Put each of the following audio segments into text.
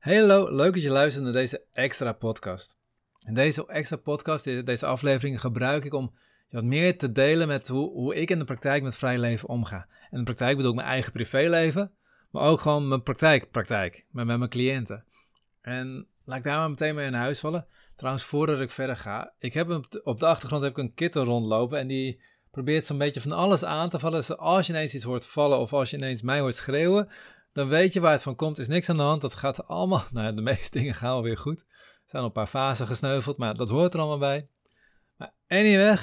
Hallo, leuk dat je luistert naar deze extra podcast. En deze extra podcast, deze aflevering gebruik ik om wat meer te delen met hoe, hoe ik in de praktijk met vrij leven omga. En in de praktijk bedoel ik mijn eigen privéleven, maar ook gewoon mijn praktijk, praktijk, met, met mijn cliënten. En laat ik daar maar meteen mee in huis vallen. Trouwens, voordat ik verder ga, ik heb op de achtergrond heb ik een kitten rondlopen en die probeert zo'n beetje van alles aan te vallen. Dus als je ineens iets hoort vallen of als je ineens mij hoort schreeuwen, dan weet je waar het van komt. Is niks aan de hand. Dat gaat allemaal, nou de meeste dingen gaan alweer goed. Er zijn een paar fasen gesneuveld, maar dat hoort er allemaal bij. Maar anyway,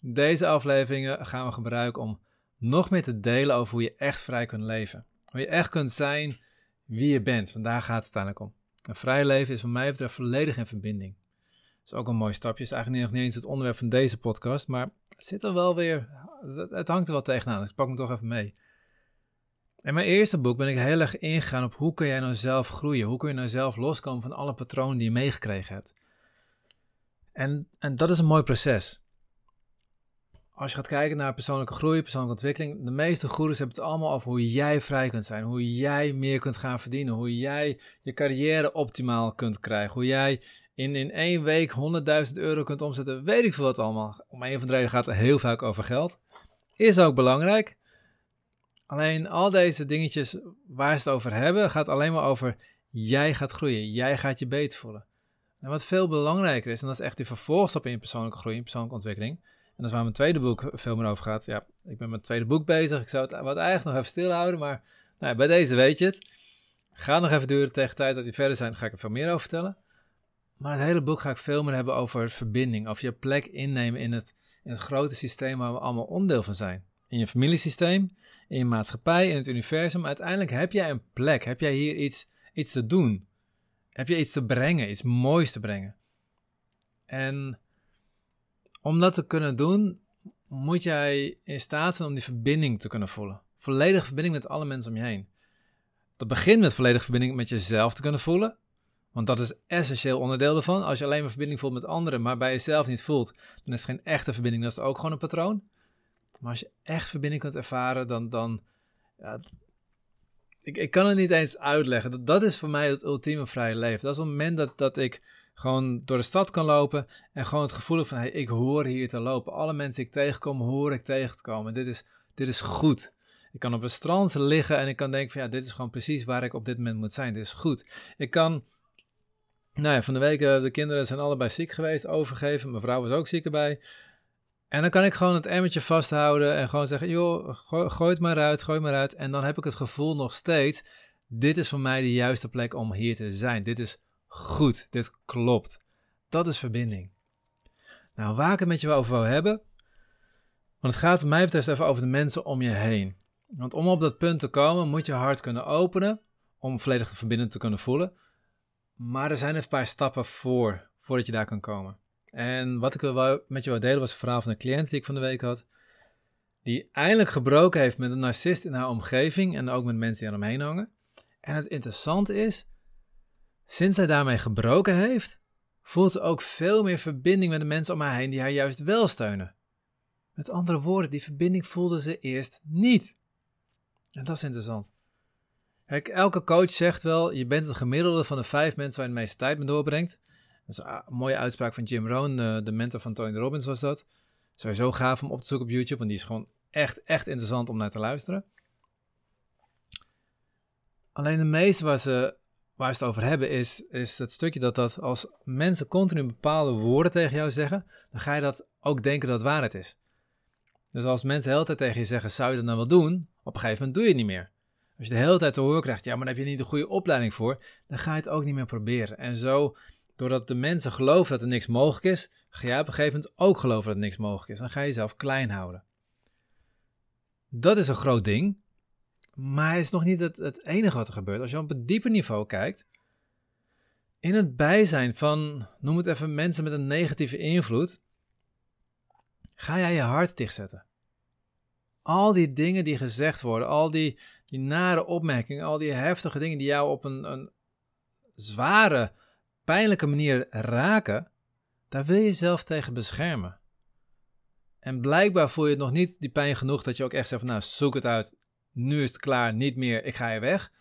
deze afleveringen gaan we gebruiken om nog meer te delen over hoe je echt vrij kunt leven. Hoe je echt kunt zijn wie je bent. Vandaar gaat het uiteindelijk om. Een vrij leven is wat mij betreft volledig in verbinding. Dat is ook een mooi stapje. Is eigenlijk nog niet eens het onderwerp van deze podcast, maar het zit er wel weer, het hangt er wel tegenaan. Dus ik pak hem toch even mee. In mijn eerste boek ben ik heel erg ingegaan op hoe kun jij nou zelf groeien? Hoe kun je nou zelf loskomen van alle patronen die je meegekregen hebt? En, en dat is een mooi proces. Als je gaat kijken naar persoonlijke groei, persoonlijke ontwikkeling, de meeste goeroes hebben het allemaal over hoe jij vrij kunt zijn, hoe jij meer kunt gaan verdienen, hoe jij je carrière optimaal kunt krijgen, hoe jij in, in één week 100.000 euro kunt omzetten, weet ik veel wat allemaal. Om een van de redenen gaat het heel vaak over geld. Is ook belangrijk, Alleen al deze dingetjes waar ze het over hebben, gaat alleen maar over jij gaat groeien, jij gaat je beter voelen. En wat veel belangrijker is, en dat is echt die vervolgstap in je persoonlijke groei, in persoonlijke ontwikkeling. En dat is waar mijn tweede boek veel meer over gaat. Ja, ik ben met mijn tweede boek bezig. Ik zou het wat eigenlijk nog even stilhouden, maar nou ja, bij deze weet je het. Gaat nog even duren tegen de tijd dat die verder zijn, ga ik er veel meer over vertellen. Maar het hele boek ga ik veel meer hebben over verbinding, over je plek innemen in het, in het grote systeem waar we allemaal onderdeel van zijn in je familiesysteem, in je maatschappij, in het universum. Uiteindelijk heb jij een plek, heb jij hier iets, iets te doen. Heb je iets te brengen, iets moois te brengen. En om dat te kunnen doen, moet jij in staat zijn om die verbinding te kunnen voelen. Volledige verbinding met alle mensen om je heen. Dat begint met volledige verbinding met jezelf te kunnen voelen. Want dat is essentieel onderdeel ervan. Als je alleen maar verbinding voelt met anderen, maar bij jezelf niet voelt, dan is het geen echte verbinding. Dat is ook gewoon een patroon. Maar als je echt verbinding kunt ervaren, dan. dan ja, ik, ik kan het niet eens uitleggen. Dat, dat is voor mij het ultieme vrije leven. Dat is het moment dat, dat ik gewoon door de stad kan lopen en gewoon het gevoel van hey, ik hoor hier te lopen. Alle mensen die ik tegenkom, hoor ik tegen te komen. Dit is, dit is goed. Ik kan op een strand liggen en ik kan denken van ja, dit is gewoon precies waar ik op dit moment moet zijn. Dit is goed. Ik kan, nou ja, van de week, uh, de kinderen zijn allebei ziek geweest, overgeven. Mijn vrouw was ook ziek erbij. En dan kan ik gewoon het emmertje vasthouden en gewoon zeggen: joh, gooi, het maar uit, gooi maar uit. En dan heb ik het gevoel nog steeds: dit is voor mij de juiste plek om hier te zijn. Dit is goed, dit klopt. Dat is verbinding. Nou, waar ik het met je over wil hebben, want het gaat wat mij betreft even over de mensen om je heen. Want om op dat punt te komen, moet je hart kunnen openen om volledig verbinding te kunnen voelen. Maar er zijn een paar stappen voor, voordat je daar kan komen. En wat ik met je wil delen was een verhaal van een cliënt die ik van de week had. Die eindelijk gebroken heeft met een narcist in haar omgeving en ook met mensen die aan hem heen hangen. En het interessante is, sinds zij daarmee gebroken heeft, voelt ze ook veel meer verbinding met de mensen om haar heen die haar juist wel steunen. Met andere woorden, die verbinding voelde ze eerst niet. En dat is interessant. Elke coach zegt wel, je bent het gemiddelde van de vijf mensen waar je de meeste tijd mee doorbrengt. Dat is een mooie uitspraak van Jim Rohn, de, de mentor van Tony Robbins was dat. Sowieso gaaf om op te zoeken op YouTube, want die is gewoon echt, echt interessant om naar te luisteren. Alleen de meeste waar ze, waar ze het over hebben is, is het stukje dat, dat als mensen continu bepaalde woorden tegen jou zeggen, dan ga je dat ook denken dat het waarheid is. Dus als mensen de hele tijd tegen je zeggen, zou je dat nou wel doen? Op een gegeven moment doe je het niet meer. Als je de hele tijd te horen krijgt, ja, maar daar heb je niet de goede opleiding voor, dan ga je het ook niet meer proberen. En zo Doordat de mensen geloven dat er niks mogelijk is, ga jij op een gegeven moment ook geloven dat er niks mogelijk is. Dan ga je jezelf klein houden. Dat is een groot ding, maar het is nog niet het, het enige wat er gebeurt. Als je op een dieper niveau kijkt, in het bijzijn van, noem het even, mensen met een negatieve invloed, ga jij je hart dichtzetten. Al die dingen die gezegd worden, al die, die nare opmerkingen, al die heftige dingen die jou op een, een zware pijnlijke manier raken, daar wil je jezelf tegen beschermen. En blijkbaar voel je het nog niet die pijn genoeg dat je ook echt zegt van nou zoek het uit, nu is het klaar, niet meer, ik ga je weg.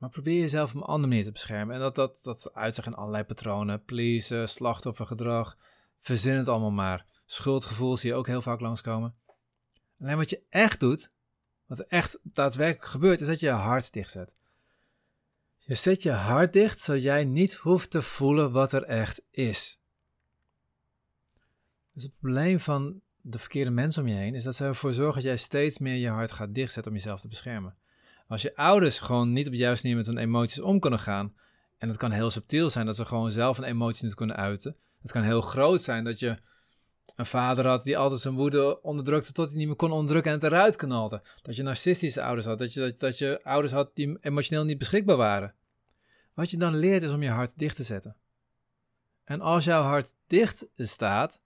Maar probeer jezelf op een andere manier te beschermen. En dat, dat, dat uitzicht in allerlei patronen. Pleasen, slachtoffergedrag. Verzin het allemaal maar. Schuldgevoel zie je ook heel vaak langskomen. Alleen wat je echt doet, wat er echt daadwerkelijk gebeurt, is dat je je hart dicht zet. Je zet je hart dicht, zodat jij niet hoeft te voelen wat er echt is. Dus het probleem van de verkeerde mensen om je heen is dat ze ervoor zorgen dat jij steeds meer je hart gaat dichtzetten om jezelf te beschermen. Als je ouders gewoon niet op de juiste manier met hun emoties om kunnen gaan, en het kan heel subtiel zijn dat ze gewoon zelf een emotie niet kunnen uiten. Het kan heel groot zijn dat je een vader had die altijd zijn woede onderdrukte tot hij niet meer kon onderdrukken en het eruit knalde. Dat je narcistische ouders had, dat je, dat, dat je ouders had die emotioneel niet beschikbaar waren. Wat je dan leert is om je hart dicht te zetten. En als jouw hart dicht staat,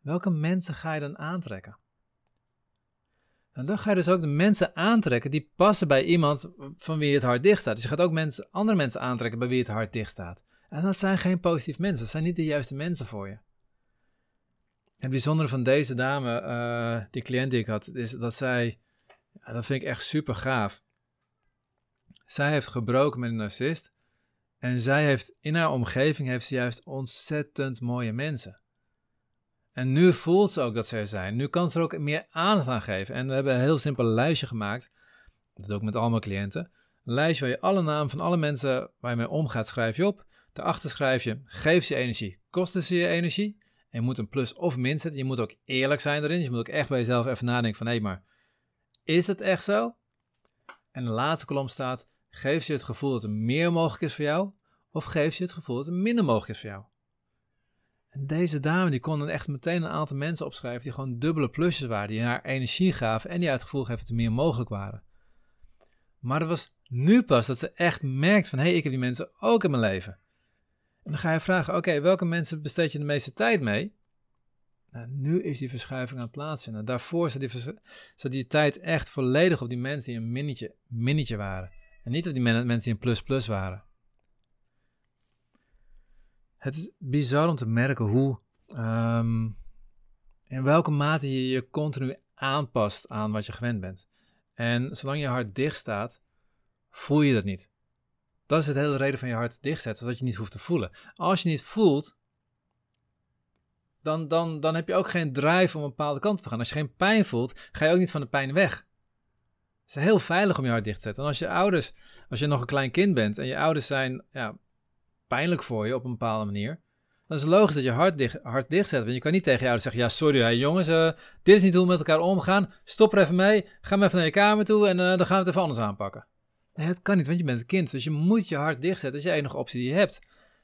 welke mensen ga je dan aantrekken? En dan ga je dus ook de mensen aantrekken die passen bij iemand van wie het hart dicht staat. Dus je gaat ook mensen, andere mensen aantrekken bij wie het hart dicht staat. En dat zijn geen positieve mensen, dat zijn niet de juiste mensen voor je. Het bijzondere van deze dame, uh, die cliënt die ik had, is dat zij, dat vind ik echt super gaaf. Zij heeft gebroken met een narcist en zij heeft in haar omgeving heeft ze juist ontzettend mooie mensen. En nu voelt ze ook dat ze er zijn. Nu kan ze er ook meer aandacht aan geven. En we hebben een heel simpel lijstje gemaakt. Dat doe ik met al mijn cliënten. Een lijstje waar je alle namen van alle mensen waar je mee omgaat, schrijf je op. Daarachter schrijf je, geef ze energie, kosten ze je energie. En je moet een plus of min zetten. Je moet ook eerlijk zijn erin. Je moet ook echt bij jezelf even nadenken van, hé, maar is het echt zo? En de laatste kolom staat, geef je het gevoel dat er meer mogelijk is voor jou? Of geef je het gevoel dat er minder mogelijk is voor jou? En deze dame die kon dan echt meteen een aantal mensen opschrijven die gewoon dubbele plusjes waren, die haar energie gaven en die uit het gevoel gaven dat er meer mogelijk waren. Maar dat was nu pas dat ze echt merkt van, hé, hey, ik heb die mensen ook in mijn leven. En dan ga je vragen, oké, welke mensen besteed je de meeste tijd mee? Nou, nu is die verschuiving aan het plaatsvinden. Daarvoor zat die, zat die tijd echt volledig op die mensen die een minnetje, minnetje waren. Niet op die mensen een plus plus waren. Het is bizar om te merken hoe, um, in welke mate je je continu aanpast aan wat je gewend bent. En zolang je hart dicht staat, voel je dat niet. Dat is het hele reden van je hart dichtzetten, zodat je niet hoeft te voelen. Als je niet voelt, dan, dan, dan heb je ook geen drive om een bepaalde kant op te gaan. Als je geen pijn voelt, ga je ook niet van de pijn weg. Het is heel veilig om je hart dicht te zetten. En als je ouders, als je nog een klein kind bent en je ouders zijn ja, pijnlijk voor je op een bepaalde manier, dan is het logisch dat je hart dicht, hart dicht zet. Want je kan niet tegen je ouders zeggen, ja sorry hè, jongens, uh, dit is niet hoe we met elkaar omgaan. Stop er even mee, ga maar even naar je kamer toe en uh, dan gaan we het even anders aanpakken. Nee, het kan niet, want je bent een kind. Dus je moet je hart dichtzetten. Dat is je enige optie die je hebt.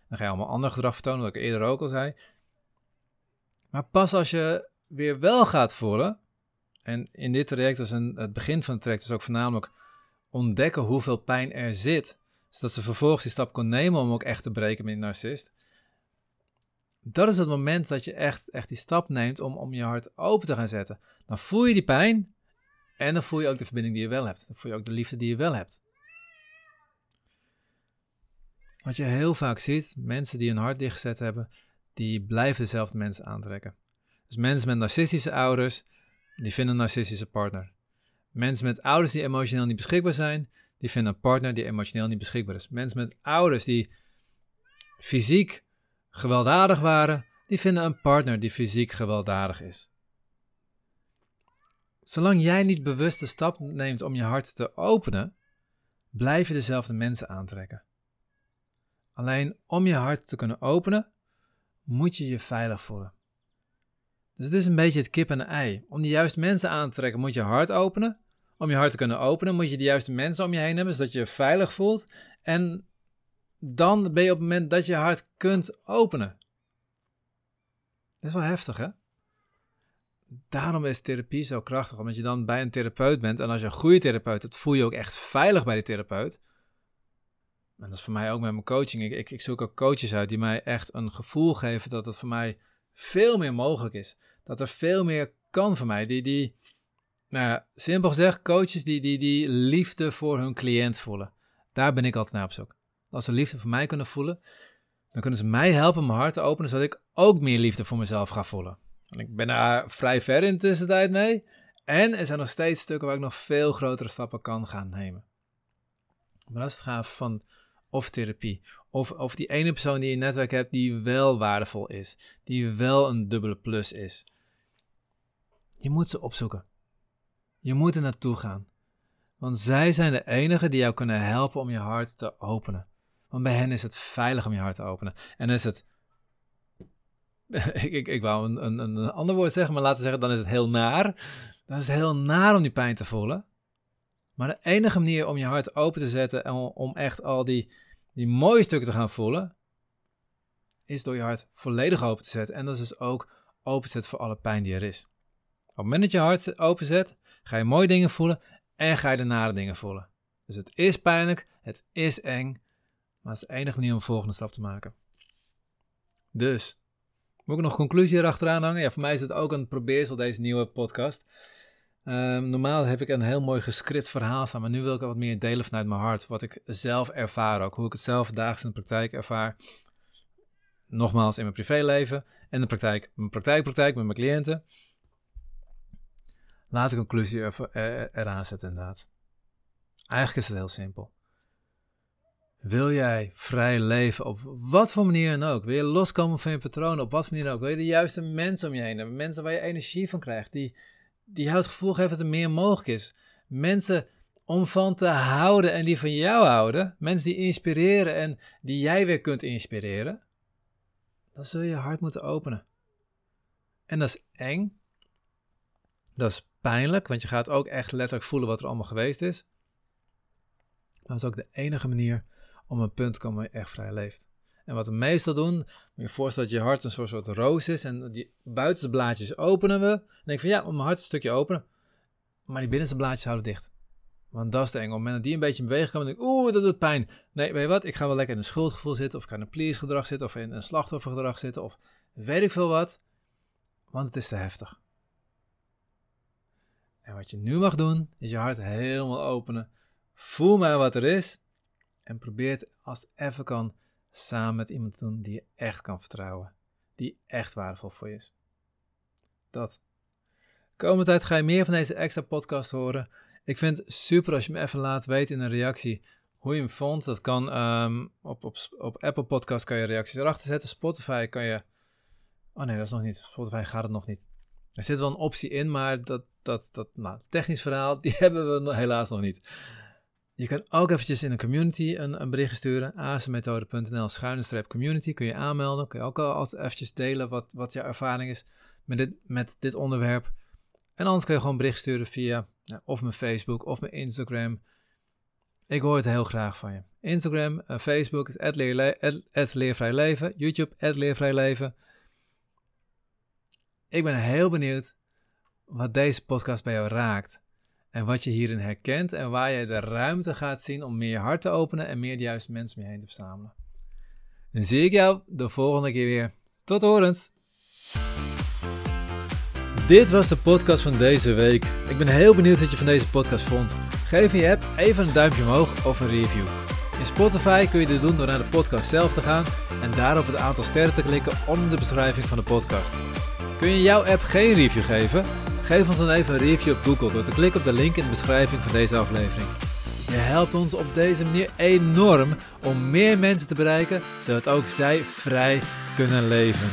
Dan ga je allemaal ander gedrag vertonen, wat ik eerder ook al zei. Maar pas als je weer wel gaat voelen, en in dit traject, is een, het begin van het traject, is ook voornamelijk ontdekken hoeveel pijn er zit zodat ze vervolgens die stap kon nemen om ook echt te breken met een narcist. Dat is het moment dat je echt, echt die stap neemt om, om je hart open te gaan zetten. Dan voel je die pijn en dan voel je ook de verbinding die je wel hebt. Dan voel je ook de liefde die je wel hebt. Wat je heel vaak ziet, mensen die hun hart dichtgezet hebben, die blijven dezelfde mensen aantrekken. Dus mensen met narcistische ouders, die vinden een narcistische partner. Mensen met ouders die emotioneel niet beschikbaar zijn, die vinden een partner die emotioneel niet beschikbaar is. Mensen met ouders die fysiek gewelddadig waren, die vinden een partner die fysiek gewelddadig is. Zolang jij niet bewust de stap neemt om je hart te openen, blijf je dezelfde mensen aantrekken. Alleen om je hart te kunnen openen, moet je je veilig voelen. Dus het is een beetje het kip en ei. Om de juiste mensen aan te trekken, moet je hart openen. Om je hart te kunnen openen, moet je de juiste mensen om je heen hebben, zodat je je veilig voelt. En dan ben je op het moment dat je hart kunt openen. Dat is wel heftig, hè? Daarom is therapie zo krachtig, omdat je dan bij een therapeut bent. En als je een goede therapeut hebt, voel je ook echt veilig bij die therapeut. En dat is voor mij ook met mijn coaching. Ik, ik, ik zoek ook coaches uit die mij echt een gevoel geven dat het voor mij veel meer mogelijk is. Dat er veel meer kan voor mij. Die, die, nou simpel gezegd, coaches die, die, die liefde voor hun cliënt voelen. Daar ben ik altijd naar op zoek. Als ze liefde voor mij kunnen voelen, dan kunnen ze mij helpen mijn hart te openen, zodat ik ook meer liefde voor mezelf ga voelen. En ik ben daar vrij ver in de tussentijd mee. En er zijn nog steeds stukken waar ik nog veel grotere stappen kan gaan nemen. Maar dat het gaaf van of therapie. Of, of die ene persoon die je netwerk hebt die wel waardevol is. Die wel een dubbele plus is. Je moet ze opzoeken. Je moet er naartoe gaan. Want zij zijn de enigen die jou kunnen helpen om je hart te openen. Want bij hen is het veilig om je hart te openen. En is het. ik, ik, ik wou een, een, een ander woord zeggen, maar laten zeggen, dan is het heel naar. Dan is het heel naar om die pijn te voelen. Maar de enige manier om je hart open te zetten en om echt al die, die mooie stukken te gaan voelen, is door je hart volledig open te zetten. En dat is dus ook open zetten voor alle pijn die er is. Op het moment dat je hart openzet, ga je mooie dingen voelen en ga je de nare dingen voelen. Dus het is pijnlijk, het is eng, maar het is de enige manier om een volgende stap te maken. Dus, moet ik nog een conclusie erachteraan hangen? Ja, voor mij is het ook een probeersel, deze nieuwe podcast. Um, normaal heb ik een heel mooi gescript verhaal staan, maar nu wil ik wat meer delen vanuit mijn hart. Wat ik zelf ervaar ook, hoe ik het zelf dagelijks in de praktijk ervaar. Nogmaals in mijn privéleven en de praktijk, mijn praktijkpraktijk met mijn cliënten. Laat een conclusie er, er, eraan zetten inderdaad. Eigenlijk is het heel simpel. Wil jij vrij leven op wat voor manier dan ook? Wil je loskomen van je patronen op wat voor manier dan ook? Wil je de juiste mensen om je heen hebben? Mensen waar je energie van krijgt, die, die jou het gevoel geven dat er meer mogelijk is. Mensen om van te houden en die van jou houden. Mensen die inspireren en die jij weer kunt inspireren. Dan zul je je hart moeten openen. En dat is eng. Dat is pijnlijk, want je gaat ook echt letterlijk voelen wat er allemaal geweest is. Maar dat is ook de enige manier om een punt te komen waar je echt vrij leeft. En wat we meestal doen, je voorstellen dat je hart een soort, soort roos is en die buitenste blaadjes openen we. Dan denk van ja, mijn hart een stukje openen. Maar die binnenste blaadjes houden dicht. Want dat is de eng. Op het moment dat die een beetje in beweging komen, denk ik, oeh, dat doet pijn. Nee, weet je wat, ik ga wel lekker in een schuldgevoel zitten, of ik ga in een please gedrag zitten, of in een slachtoffergedrag zitten, of weet ik veel wat. Want het is te heftig. En wat je nu mag doen, is je hart helemaal openen. Voel maar wat er is. En probeer het als het even kan samen met iemand doen die je echt kan vertrouwen. Die echt waardevol voor je is. Dat. Komende tijd ga je meer van deze extra podcast horen. Ik vind het super als je me even laat weten in een reactie hoe je hem vond. Dat kan um, op, op, op Apple Podcast kan je reacties erachter zetten. Spotify kan je... Oh nee, dat is nog niet. Spotify gaat het nog niet. Er zit wel een optie in, maar dat, dat, dat nou, technisch verhaal, die hebben we helaas nog niet. Je kan ook eventjes in een community een, bericht sturen. asmethode.nl schuine community. Kun je aanmelden. Kun je ook altijd eventjes delen wat, wat jouw ervaring is met dit, met dit onderwerp. En anders kun je gewoon bericht sturen via of mijn Facebook of mijn Instagram. Ik hoor het heel graag van je. Instagram, uh, Facebook is leervrij leven. YouTube, leervrij leven. Ik ben heel benieuwd wat deze podcast bij jou raakt. En wat je hierin herkent en waar je de ruimte gaat zien om meer hart te openen en meer de juiste mensen om je heen te verzamelen. Dan zie ik jou de volgende keer weer. Tot horens! Dit was de podcast van deze week. Ik ben heel benieuwd wat je van deze podcast vond. Geef je app even een duimpje omhoog of een review. In Spotify kun je dit doen door naar de podcast zelf te gaan en daarop het aantal sterren te klikken onder de beschrijving van de podcast. Kun je jouw app geen review geven? Geef ons dan even een review op Google door te klikken op de link in de beschrijving van deze aflevering. Je helpt ons op deze manier enorm om meer mensen te bereiken, zodat ook zij vrij kunnen leven.